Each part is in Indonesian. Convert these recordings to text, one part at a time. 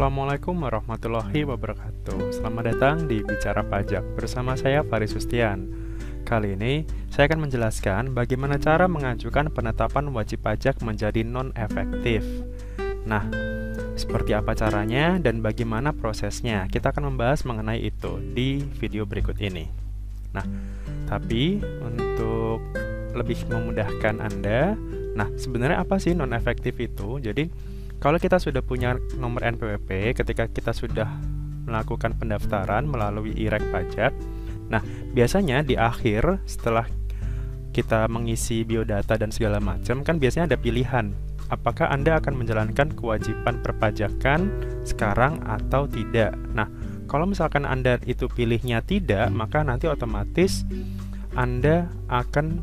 Assalamualaikum warahmatullahi wabarakatuh. Selamat datang di Bicara Pajak Bersama saya Faris Sustian. Kali ini saya akan menjelaskan bagaimana cara mengajukan penetapan wajib pajak menjadi non-efektif. Nah, seperti apa caranya dan bagaimana prosesnya? Kita akan membahas mengenai itu di video berikut ini. Nah, tapi untuk lebih memudahkan Anda Nah, sebenarnya apa sih non-efektif itu? Jadi, kalau kita sudah punya nomor NPWP ketika kita sudah melakukan pendaftaran melalui IREK pajak, nah biasanya di akhir setelah kita mengisi biodata dan segala macam kan biasanya ada pilihan apakah Anda akan menjalankan kewajiban perpajakan sekarang atau tidak. Nah, kalau misalkan Anda itu pilihnya tidak, maka nanti otomatis Anda akan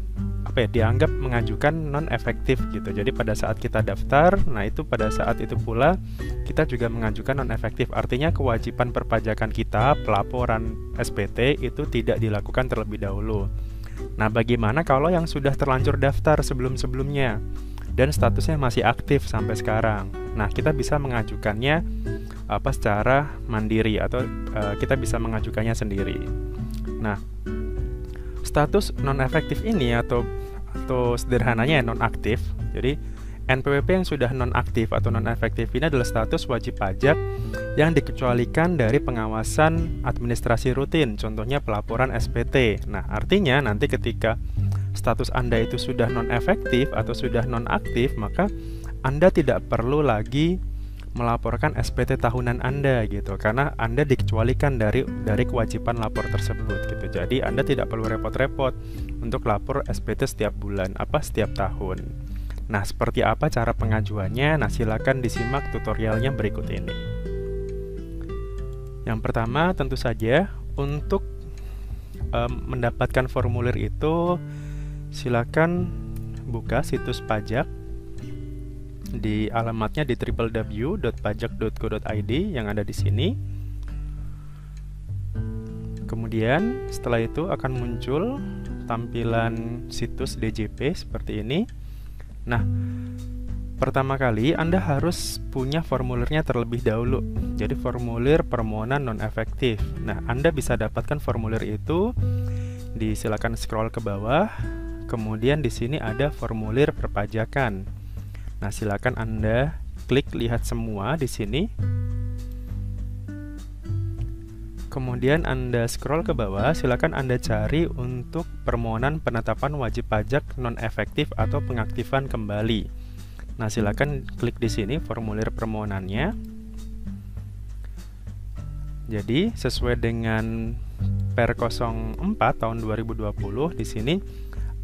apa ya dianggap mengajukan non efektif gitu. Jadi pada saat kita daftar, nah itu pada saat itu pula kita juga mengajukan non efektif. Artinya kewajiban perpajakan kita pelaporan SPT itu tidak dilakukan terlebih dahulu. Nah, bagaimana kalau yang sudah terlanjur daftar sebelum-sebelumnya dan statusnya masih aktif sampai sekarang? Nah, kita bisa mengajukannya apa secara mandiri atau uh, kita bisa mengajukannya sendiri. Nah, status non efektif ini atau atau sederhananya non aktif. Jadi NPWP yang sudah non aktif atau non efektif ini adalah status wajib pajak yang dikecualikan dari pengawasan administrasi rutin, contohnya pelaporan SPT. Nah, artinya nanti ketika status Anda itu sudah non efektif atau sudah non aktif, maka Anda tidak perlu lagi melaporkan SPT tahunan Anda gitu karena Anda dikecualikan dari dari kewajiban lapor tersebut gitu. Jadi Anda tidak perlu repot-repot untuk lapor SPT setiap bulan apa setiap tahun. Nah, seperti apa cara pengajuannya? Nah, silakan disimak tutorialnya berikut ini. Yang pertama, tentu saja untuk um, mendapatkan formulir itu silakan buka situs pajak di alamatnya di www.pajak.go.id yang ada di sini. Kemudian setelah itu akan muncul tampilan situs DJP seperti ini. Nah, pertama kali Anda harus punya formulirnya terlebih dahulu. Jadi formulir permohonan non efektif. Nah, Anda bisa dapatkan formulir itu disilakan scroll ke bawah. Kemudian di sini ada formulir perpajakan. Nah, silakan Anda klik lihat semua di sini. Kemudian Anda scroll ke bawah, silakan Anda cari untuk permohonan penetapan wajib pajak non efektif atau pengaktifan kembali. Nah, silakan klik di sini formulir permohonannya. Jadi, sesuai dengan Per 04 tahun 2020 di sini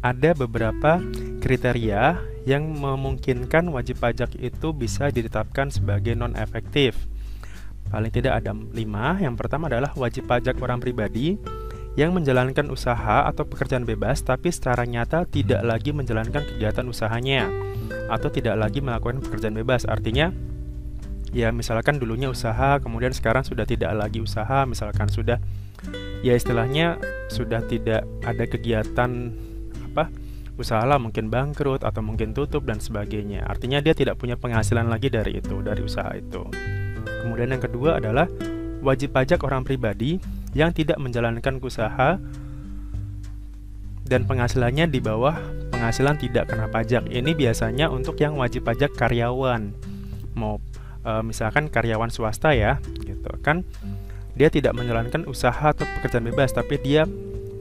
ada beberapa kriteria yang memungkinkan wajib pajak itu bisa ditetapkan sebagai non efektif. Paling tidak ada lima. Yang pertama adalah wajib pajak orang pribadi yang menjalankan usaha atau pekerjaan bebas tapi secara nyata tidak lagi menjalankan kegiatan usahanya atau tidak lagi melakukan pekerjaan bebas. Artinya ya misalkan dulunya usaha kemudian sekarang sudah tidak lagi usaha, misalkan sudah ya istilahnya sudah tidak ada kegiatan apa usaha lah mungkin bangkrut atau mungkin tutup dan sebagainya. Artinya dia tidak punya penghasilan lagi dari itu, dari usaha itu. Kemudian yang kedua adalah wajib pajak orang pribadi yang tidak menjalankan usaha dan penghasilannya di bawah penghasilan tidak kena pajak. Ini biasanya untuk yang wajib pajak karyawan. Mau e, misalkan karyawan swasta ya, gitu kan. Dia tidak menjalankan usaha atau pekerjaan bebas, tapi dia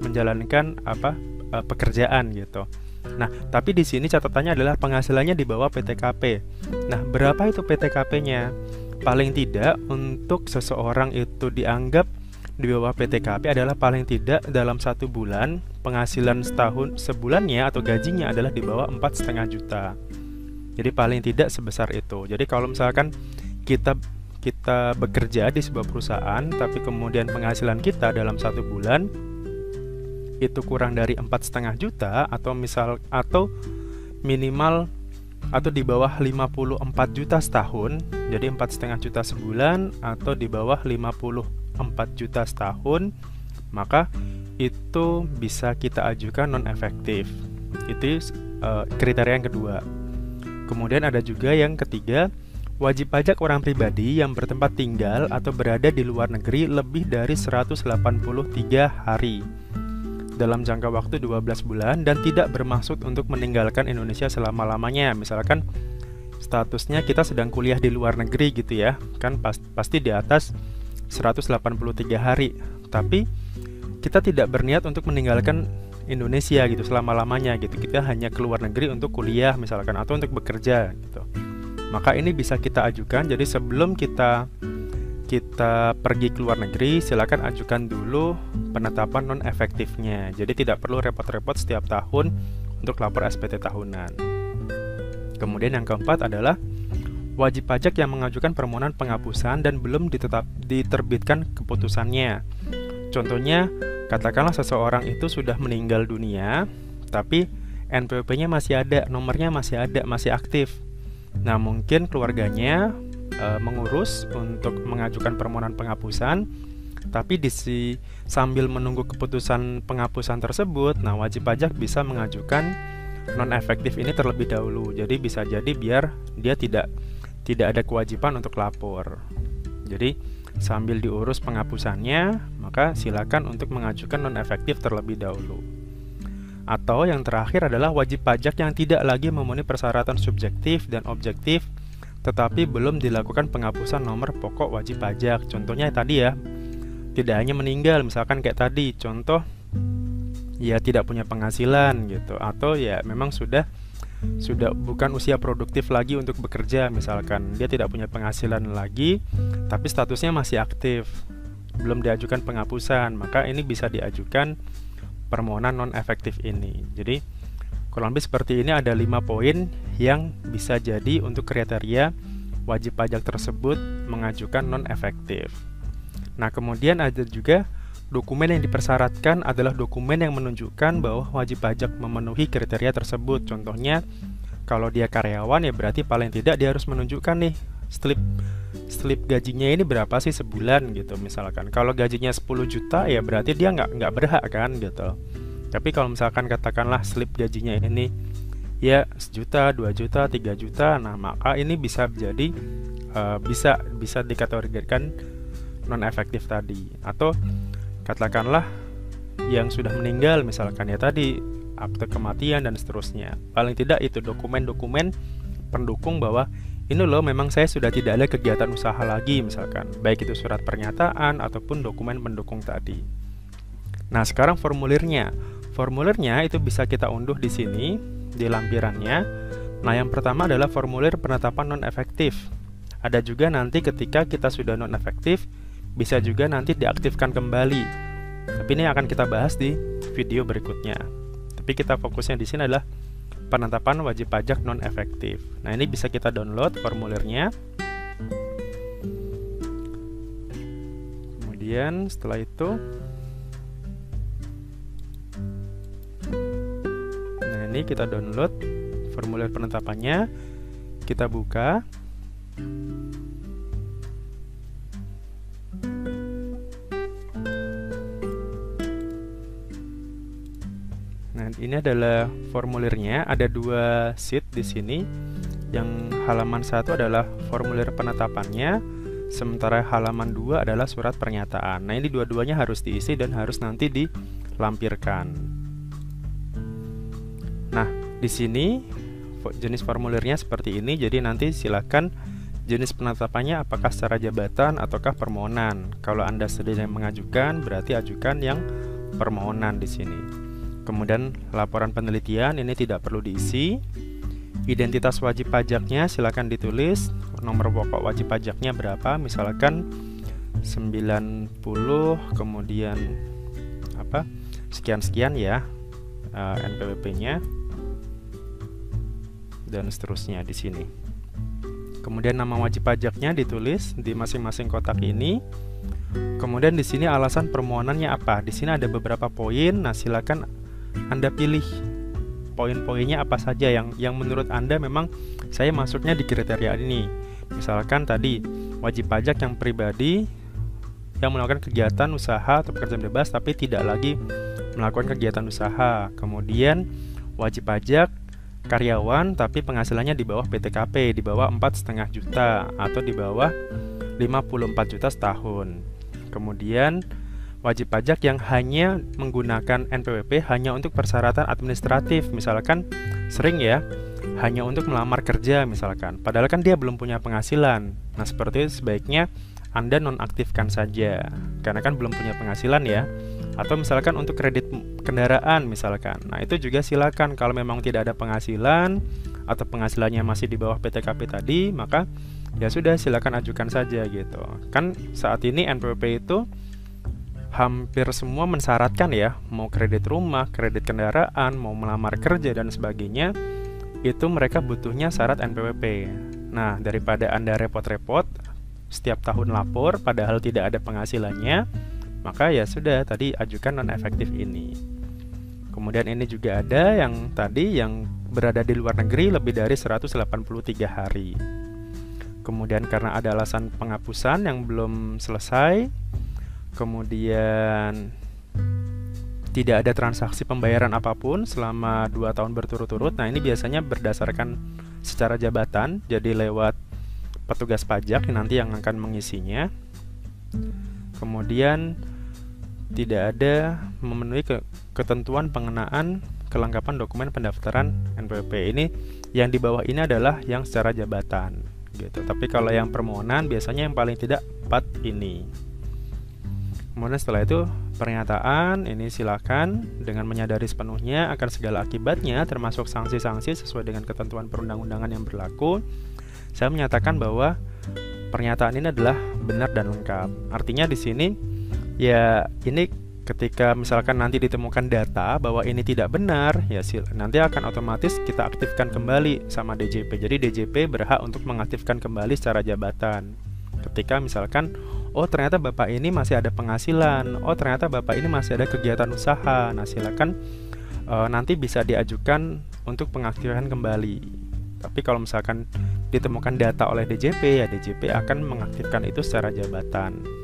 menjalankan apa uh, pekerjaan gitu. Nah, tapi di sini catatannya adalah penghasilannya di bawah PTKP. Nah, berapa itu PTKP-nya? Paling tidak untuk seseorang itu dianggap di bawah PTKP adalah paling tidak dalam satu bulan penghasilan setahun sebulannya atau gajinya adalah di bawah empat setengah juta. Jadi paling tidak sebesar itu. Jadi kalau misalkan kita kita bekerja di sebuah perusahaan tapi kemudian penghasilan kita dalam satu bulan itu kurang dari empat setengah juta atau misal atau minimal atau di bawah 54 juta setahun. Jadi empat setengah juta sebulan atau di bawah 54 juta setahun maka itu bisa kita ajukan non efektif itu uh, kriteria yang kedua. Kemudian ada juga yang ketiga Wajib pajak orang pribadi yang bertempat tinggal atau berada di luar negeri lebih dari 183 hari dalam jangka waktu 12 bulan dan tidak bermaksud untuk meninggalkan Indonesia selama-lamanya. Misalkan statusnya kita sedang kuliah di luar negeri gitu ya. Kan pas, pasti di atas 183 hari. Tapi kita tidak berniat untuk meninggalkan Indonesia gitu selama-lamanya gitu. Kita hanya keluar negeri untuk kuliah misalkan atau untuk bekerja gitu maka ini bisa kita ajukan. Jadi sebelum kita kita pergi ke luar negeri, silakan ajukan dulu penetapan non efektifnya. Jadi tidak perlu repot-repot setiap tahun untuk lapor SPT tahunan. Kemudian yang keempat adalah wajib pajak yang mengajukan permohonan penghapusan dan belum ditetap, diterbitkan keputusannya. Contohnya, katakanlah seseorang itu sudah meninggal dunia, tapi NPWP-nya masih ada, nomornya masih ada, masih aktif. Nah, mungkin keluarganya e, mengurus untuk mengajukan permohonan penghapusan, tapi di si, sambil menunggu keputusan penghapusan tersebut, nah wajib pajak bisa mengajukan non efektif ini terlebih dahulu. Jadi bisa jadi biar dia tidak tidak ada kewajiban untuk lapor. Jadi sambil diurus penghapusannya, maka silakan untuk mengajukan non efektif terlebih dahulu. Atau yang terakhir adalah wajib pajak yang tidak lagi memenuhi persyaratan subjektif dan objektif tetapi belum dilakukan penghapusan nomor pokok wajib pajak. Contohnya tadi ya, tidak hanya meninggal, misalkan kayak tadi, contoh ya tidak punya penghasilan gitu atau ya memang sudah sudah bukan usia produktif lagi untuk bekerja misalkan dia tidak punya penghasilan lagi tapi statusnya masih aktif belum diajukan penghapusan maka ini bisa diajukan permohonan non efektif ini. Jadi kurang lebih seperti ini ada lima poin yang bisa jadi untuk kriteria wajib pajak tersebut mengajukan non efektif. Nah, kemudian ada juga dokumen yang dipersyaratkan adalah dokumen yang menunjukkan bahwa wajib pajak memenuhi kriteria tersebut. Contohnya, kalau dia karyawan ya berarti paling tidak dia harus menunjukkan nih slip slip gajinya ini berapa sih sebulan gitu misalkan kalau gajinya 10 juta ya berarti dia nggak nggak berhak kan gitu tapi kalau misalkan katakanlah slip gajinya ini ya sejuta dua juta tiga juta nah maka ini bisa jadi uh, bisa bisa dikategorikan non efektif tadi atau katakanlah yang sudah meninggal misalkan ya tadi akte kematian dan seterusnya paling tidak itu dokumen-dokumen pendukung bahwa ini loh memang saya sudah tidak ada kegiatan usaha lagi misalkan, baik itu surat pernyataan ataupun dokumen pendukung tadi. Nah, sekarang formulirnya. Formulirnya itu bisa kita unduh di sini di lampirannya. Nah, yang pertama adalah formulir penetapan non efektif. Ada juga nanti ketika kita sudah non efektif bisa juga nanti diaktifkan kembali. Tapi ini akan kita bahas di video berikutnya. Tapi kita fokusnya di sini adalah penetapan wajib pajak non efektif. Nah, ini bisa kita download formulirnya. Kemudian setelah itu ini kita download formulir penetapannya. Kita buka. ini adalah formulirnya. Ada dua sheet di sini. Yang halaman satu adalah formulir penetapannya, sementara halaman dua adalah surat pernyataan. Nah, ini dua-duanya harus diisi dan harus nanti dilampirkan. Di sini jenis formulirnya seperti ini. Jadi nanti silakan jenis penetapannya apakah secara jabatan ataukah permohonan. Kalau Anda sedang mengajukan, berarti ajukan yang permohonan di sini. Kemudian laporan penelitian ini tidak perlu diisi. Identitas wajib pajaknya silakan ditulis. Nomor pokok wajib pajaknya berapa? Misalkan 90 kemudian apa? Sekian-sekian ya eh, NPWP-nya dan seterusnya di sini. Kemudian nama wajib pajaknya ditulis di masing-masing kotak ini. Kemudian di sini alasan permohonannya apa? Di sini ada beberapa poin. Nah, silakan anda pilih poin-poinnya apa saja yang yang menurut Anda memang saya masuknya di kriteria ini. Misalkan tadi wajib pajak yang pribadi yang melakukan kegiatan usaha atau pekerjaan bebas tapi tidak lagi melakukan kegiatan usaha. Kemudian wajib pajak karyawan tapi penghasilannya di bawah PTKP, di bawah 4,5 juta atau di bawah 54 juta setahun. Kemudian wajib pajak yang hanya menggunakan NPWP hanya untuk persyaratan administratif, misalkan sering ya, hanya untuk melamar kerja misalkan. Padahal kan dia belum punya penghasilan. Nah, seperti itu sebaiknya Anda nonaktifkan saja karena kan belum punya penghasilan ya. Atau misalkan untuk kredit kendaraan misalkan. Nah, itu juga silakan kalau memang tidak ada penghasilan atau penghasilannya masih di bawah PTKP tadi, maka ya sudah silakan ajukan saja gitu. Kan saat ini NPWP itu hampir semua mensyaratkan ya, mau kredit rumah, kredit kendaraan, mau melamar kerja dan sebagainya, itu mereka butuhnya syarat NPWP. Nah, daripada Anda repot-repot setiap tahun lapor padahal tidak ada penghasilannya, maka ya sudah tadi ajukan non efektif ini. Kemudian ini juga ada yang tadi yang berada di luar negeri lebih dari 183 hari. Kemudian karena ada alasan penghapusan yang belum selesai, kemudian tidak ada transaksi pembayaran apa pun selama 2 tahun berturut-turut. Nah, ini biasanya berdasarkan secara jabatan, jadi lewat petugas pajak nanti yang akan mengisinya. Kemudian tidak ada memenuhi ke ketentuan pengenaan kelengkapan dokumen pendaftaran NPWP. Ini yang di bawah ini adalah yang secara jabatan gitu. Tapi kalau yang permohonan biasanya yang paling tidak 4 ini. Kemudian setelah itu pernyataan ini silakan dengan menyadari sepenuhnya akan segala akibatnya termasuk sanksi-sanksi sesuai dengan ketentuan perundang-undangan yang berlaku. Saya menyatakan bahwa pernyataan ini adalah benar dan lengkap. Artinya di sini ya ini ketika misalkan nanti ditemukan data bahwa ini tidak benar ya nanti akan otomatis kita aktifkan kembali sama DJP jadi DJP berhak untuk mengaktifkan kembali secara jabatan. Ketika misalkan oh ternyata bapak ini masih ada penghasilan oh ternyata bapak ini masih ada kegiatan usaha nah silakan e, nanti bisa diajukan untuk pengaktifan kembali. Tapi kalau misalkan ditemukan data oleh DJP ya DJP akan mengaktifkan itu secara jabatan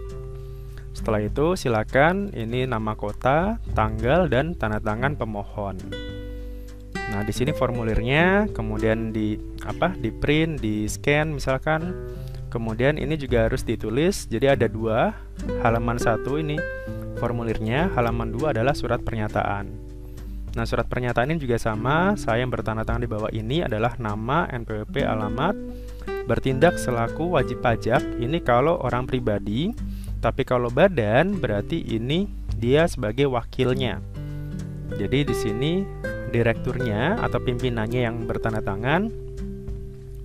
setelah itu silakan ini nama kota, tanggal dan tanda tangan pemohon. Nah, di sini formulirnya, kemudian di apa? di print, di scan misalkan. Kemudian ini juga harus ditulis. Jadi ada dua, halaman satu ini formulirnya, halaman dua adalah surat pernyataan. Nah, surat pernyataan ini juga sama. Saya yang bertanda tangan di bawah ini adalah nama, NPWP, alamat, bertindak selaku wajib pajak. Ini kalau orang pribadi tapi kalau badan berarti ini dia sebagai wakilnya. Jadi di sini direkturnya atau pimpinannya yang bertanda tangan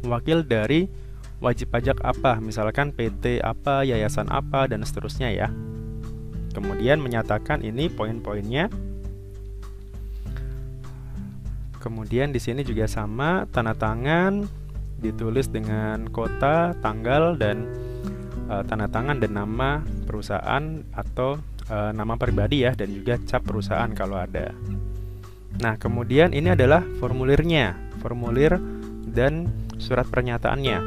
wakil dari wajib pajak apa, misalkan PT apa, yayasan apa dan seterusnya ya. Kemudian menyatakan ini poin-poinnya. Kemudian di sini juga sama tanda tangan ditulis dengan kota, tanggal dan uh, tanda tangan dan nama perusahaan atau uh, nama pribadi ya dan juga cap perusahaan kalau ada. Nah, kemudian ini adalah formulirnya, formulir dan surat pernyataannya.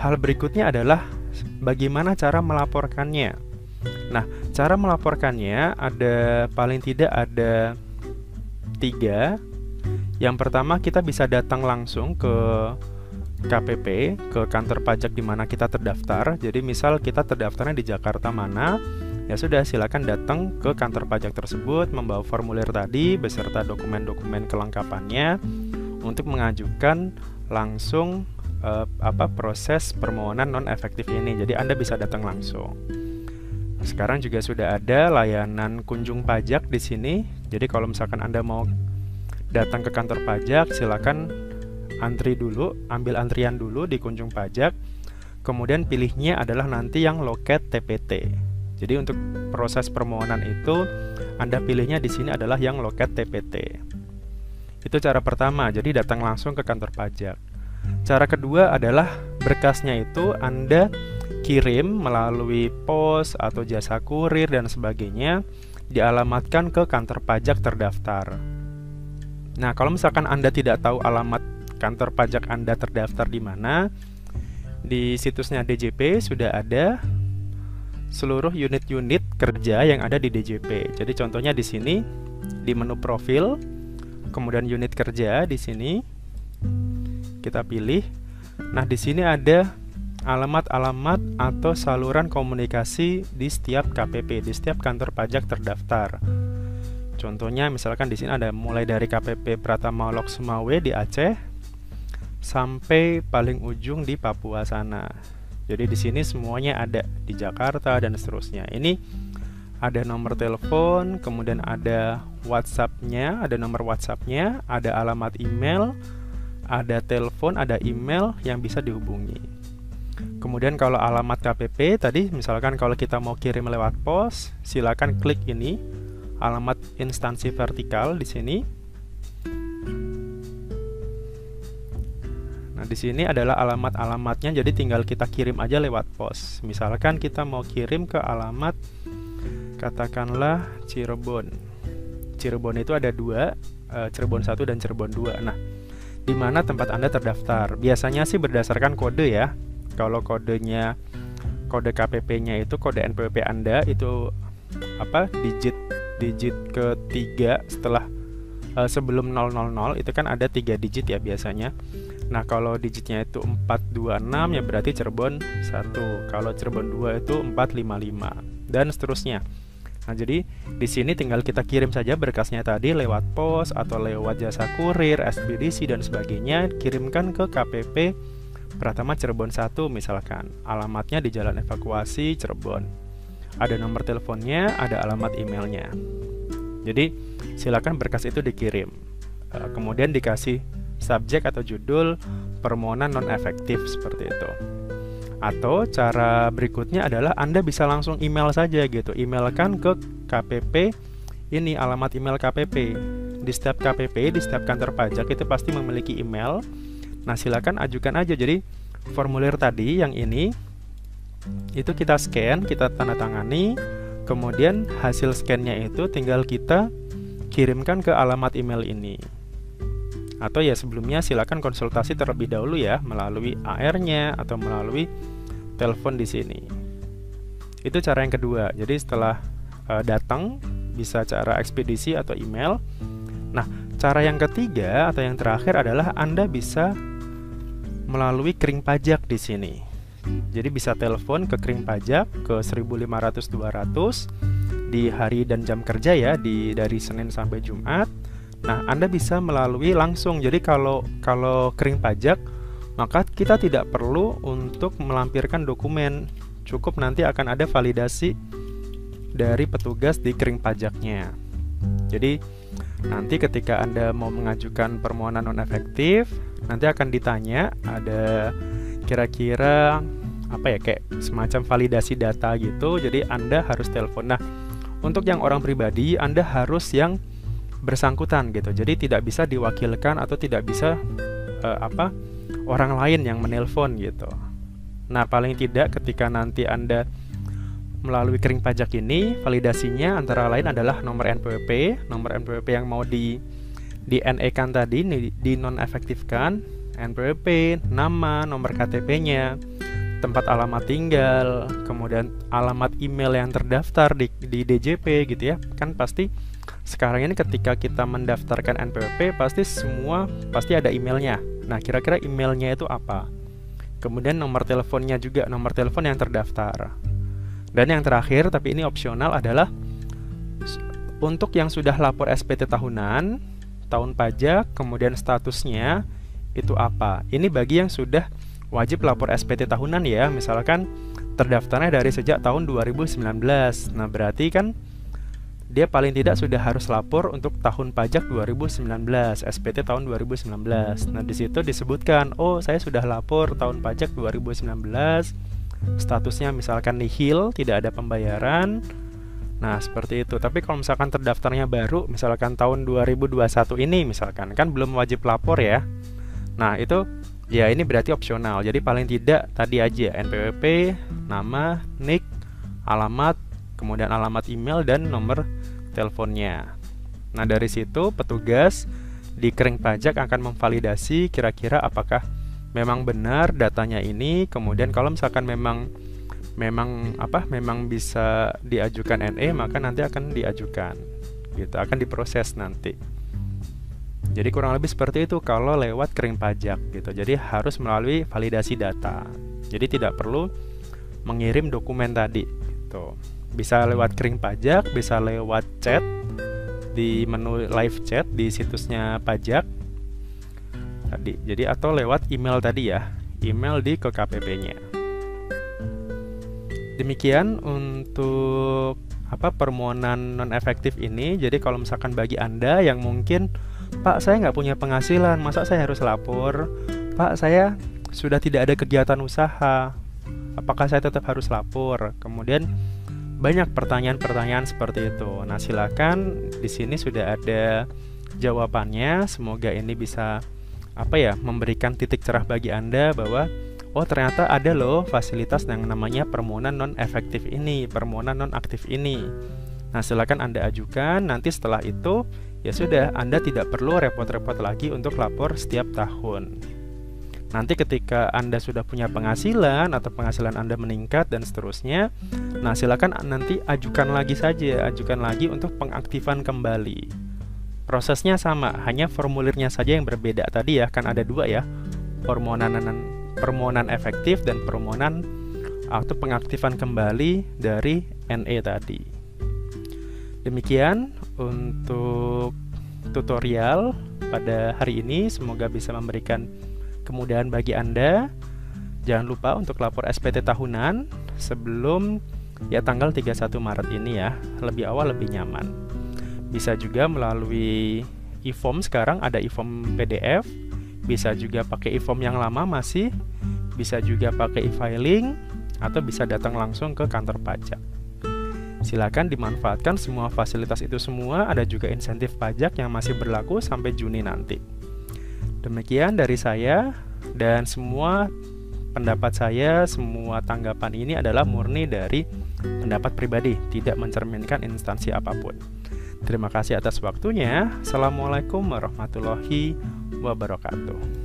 Hal berikutnya adalah bagaimana cara melaporkannya. Nah, cara melaporkannya ada paling tidak ada tiga. Yang pertama kita bisa datang langsung ke KPP ke kantor pajak di mana kita terdaftar. Jadi misal kita terdaftarnya di Jakarta mana, ya sudah silakan datang ke kantor pajak tersebut membawa formulir tadi beserta dokumen-dokumen kelengkapannya untuk mengajukan langsung eh, apa proses permohonan non efektif ini. Jadi Anda bisa datang langsung. Sekarang juga sudah ada layanan kunjung pajak di sini. Jadi kalau misalkan Anda mau datang ke kantor pajak, silakan antri dulu, ambil antrian dulu di kunjung pajak. Kemudian pilihnya adalah nanti yang loket TPT. Jadi untuk proses permohonan itu Anda pilihnya di sini adalah yang loket TPT. Itu cara pertama, jadi datang langsung ke kantor pajak. Cara kedua adalah berkasnya itu Anda kirim melalui pos atau jasa kurir dan sebagainya dialamatkan ke kantor pajak terdaftar. Nah, kalau misalkan Anda tidak tahu alamat kantor pajak Anda terdaftar di mana. Di situsnya DJP sudah ada seluruh unit-unit kerja yang ada di DJP. Jadi contohnya di sini di menu profil, kemudian unit kerja di sini, kita pilih. Nah, di sini ada alamat-alamat atau saluran komunikasi di setiap KPP, di setiap kantor pajak terdaftar. Contohnya misalkan di sini ada mulai dari KPP Pratama Lok Sumawe di Aceh sampai paling ujung di Papua sana. Jadi di sini semuanya ada di Jakarta dan seterusnya. Ini ada nomor telepon, kemudian ada WhatsApp-nya, ada nomor WhatsApp-nya, ada alamat email, ada telepon, ada email yang bisa dihubungi. Kemudian kalau alamat KPP tadi misalkan kalau kita mau kirim lewat pos, silakan klik ini alamat instansi vertikal di sini. Nah, di sini adalah alamat-alamatnya jadi tinggal kita kirim aja lewat pos. Misalkan kita mau kirim ke alamat katakanlah Cirebon. Cirebon itu ada dua, uh, Cirebon 1 dan Cirebon 2. Nah, di mana tempat Anda terdaftar? Biasanya sih berdasarkan kode ya. Kalau kodenya kode KPP-nya itu kode NPWP Anda itu apa? digit digit ketiga setelah uh, sebelum 000 itu kan ada tiga digit ya biasanya. Nah, kalau digitnya itu 426 ya berarti Cirebon 1. Kalau Cirebon 2 itu 455 dan seterusnya. Nah, jadi di sini tinggal kita kirim saja berkasnya tadi lewat pos atau lewat jasa kurir, ekspedisi dan sebagainya, kirimkan ke KPP Pratama Cirebon 1 misalkan. Alamatnya di Jalan Evakuasi Cirebon. Ada nomor teleponnya, ada alamat emailnya. Jadi, silakan berkas itu dikirim. Eh, kemudian dikasih subjek atau judul permohonan non efektif seperti itu. Atau cara berikutnya adalah Anda bisa langsung email saja gitu. Emailkan ke KPP ini alamat email KPP. Di setiap KPP, di setiap kantor pajak itu pasti memiliki email. Nah, silakan ajukan aja. Jadi formulir tadi yang ini itu kita scan, kita tanda tangani, kemudian hasil scannya itu tinggal kita kirimkan ke alamat email ini. Atau ya sebelumnya silakan konsultasi terlebih dahulu ya melalui AR-nya atau melalui telepon di sini. Itu cara yang kedua. Jadi setelah uh, datang bisa cara ekspedisi atau email. Nah, cara yang ketiga atau yang terakhir adalah Anda bisa melalui kering pajak di sini. Jadi bisa telepon ke kering pajak ke 1500 200 di hari dan jam kerja ya di dari Senin sampai Jumat Nah, Anda bisa melalui langsung. Jadi kalau kalau kering pajak, maka kita tidak perlu untuk melampirkan dokumen. Cukup nanti akan ada validasi dari petugas di kering pajaknya. Jadi nanti ketika Anda mau mengajukan permohonan non efektif, nanti akan ditanya ada kira-kira apa ya kayak semacam validasi data gitu. Jadi Anda harus telepon. Nah, untuk yang orang pribadi, Anda harus yang bersangkutan gitu. Jadi tidak bisa diwakilkan atau tidak bisa uh, apa orang lain yang menelpon gitu. Nah, paling tidak ketika nanti Anda melalui kering pajak ini, validasinya antara lain adalah nomor NPWP, nomor NPWP yang mau di di NE kan tadi di nonefektifkan, NPWP, nama, nomor KTP-nya, tempat alamat tinggal, kemudian alamat email yang terdaftar di, di DJP gitu ya. Kan pasti sekarang ini ketika kita mendaftarkan NPWP pasti semua pasti ada emailnya. Nah, kira-kira emailnya itu apa? Kemudian nomor teleponnya juga nomor telepon yang terdaftar. Dan yang terakhir tapi ini opsional adalah untuk yang sudah lapor SPT tahunan, tahun pajak, kemudian statusnya itu apa? Ini bagi yang sudah wajib lapor SPT tahunan ya, misalkan terdaftarnya dari sejak tahun 2019. Nah, berarti kan dia paling tidak sudah harus lapor untuk tahun pajak 2019, SPT tahun 2019. Nah, di situ disebutkan, "Oh, saya sudah lapor tahun pajak 2019." Statusnya misalkan nihil, tidak ada pembayaran. Nah, seperti itu. Tapi kalau misalkan terdaftarnya baru, misalkan tahun 2021 ini misalkan kan belum wajib lapor ya. Nah, itu ya ini berarti opsional. Jadi paling tidak tadi aja NPWP, nama, NIK, alamat, kemudian alamat email dan nomor teleponnya. Nah, dari situ petugas di kering pajak akan memvalidasi kira-kira apakah memang benar datanya ini, kemudian kalau misalkan memang memang apa? memang bisa diajukan NE, maka nanti akan diajukan. Gitu, akan diproses nanti. Jadi kurang lebih seperti itu kalau lewat kering pajak gitu. Jadi harus melalui validasi data. Jadi tidak perlu mengirim dokumen tadi gitu. Bisa lewat kering pajak, bisa lewat chat di menu live chat di situsnya pajak tadi. Jadi atau lewat email tadi ya, email di ke KPP-nya. Demikian untuk apa permohonan non efektif ini. Jadi kalau misalkan bagi anda yang mungkin Pak saya nggak punya penghasilan, masa saya harus lapor? Pak saya sudah tidak ada kegiatan usaha, apakah saya tetap harus lapor? Kemudian banyak pertanyaan-pertanyaan seperti itu. Nah silakan di sini sudah ada jawabannya. Semoga ini bisa apa ya memberikan titik cerah bagi anda bahwa oh ternyata ada loh fasilitas yang namanya permohonan non efektif ini, permohonan non aktif ini. Nah, silakan Anda ajukan. Nanti setelah itu, ya sudah, Anda tidak perlu repot-repot lagi untuk lapor setiap tahun. Nanti ketika Anda sudah punya penghasilan atau penghasilan Anda meningkat dan seterusnya, nah silakan nanti ajukan lagi saja, ajukan lagi untuk pengaktifan kembali. Prosesnya sama, hanya formulirnya saja yang berbeda. Tadi ya kan ada dua ya, permohonan permohonan efektif dan permohonan atau pengaktifan kembali dari NE tadi. Demikian untuk tutorial pada hari ini, semoga bisa memberikan kemudahan bagi Anda. Jangan lupa untuk lapor SPT tahunan sebelum ya tanggal 31 Maret ini ya. Lebih awal lebih nyaman. Bisa juga melalui e-form sekarang ada e-form PDF, bisa juga pakai e-form yang lama masih, bisa juga pakai e-filing atau bisa datang langsung ke kantor pajak. Silakan dimanfaatkan semua fasilitas itu semua, ada juga insentif pajak yang masih berlaku sampai Juni nanti. Demikian dari saya dan semua pendapat saya, semua tanggapan ini adalah murni dari pendapat pribadi, tidak mencerminkan instansi apa pun. Terima kasih atas waktunya. Assalamualaikum warahmatullahi wabarakatuh.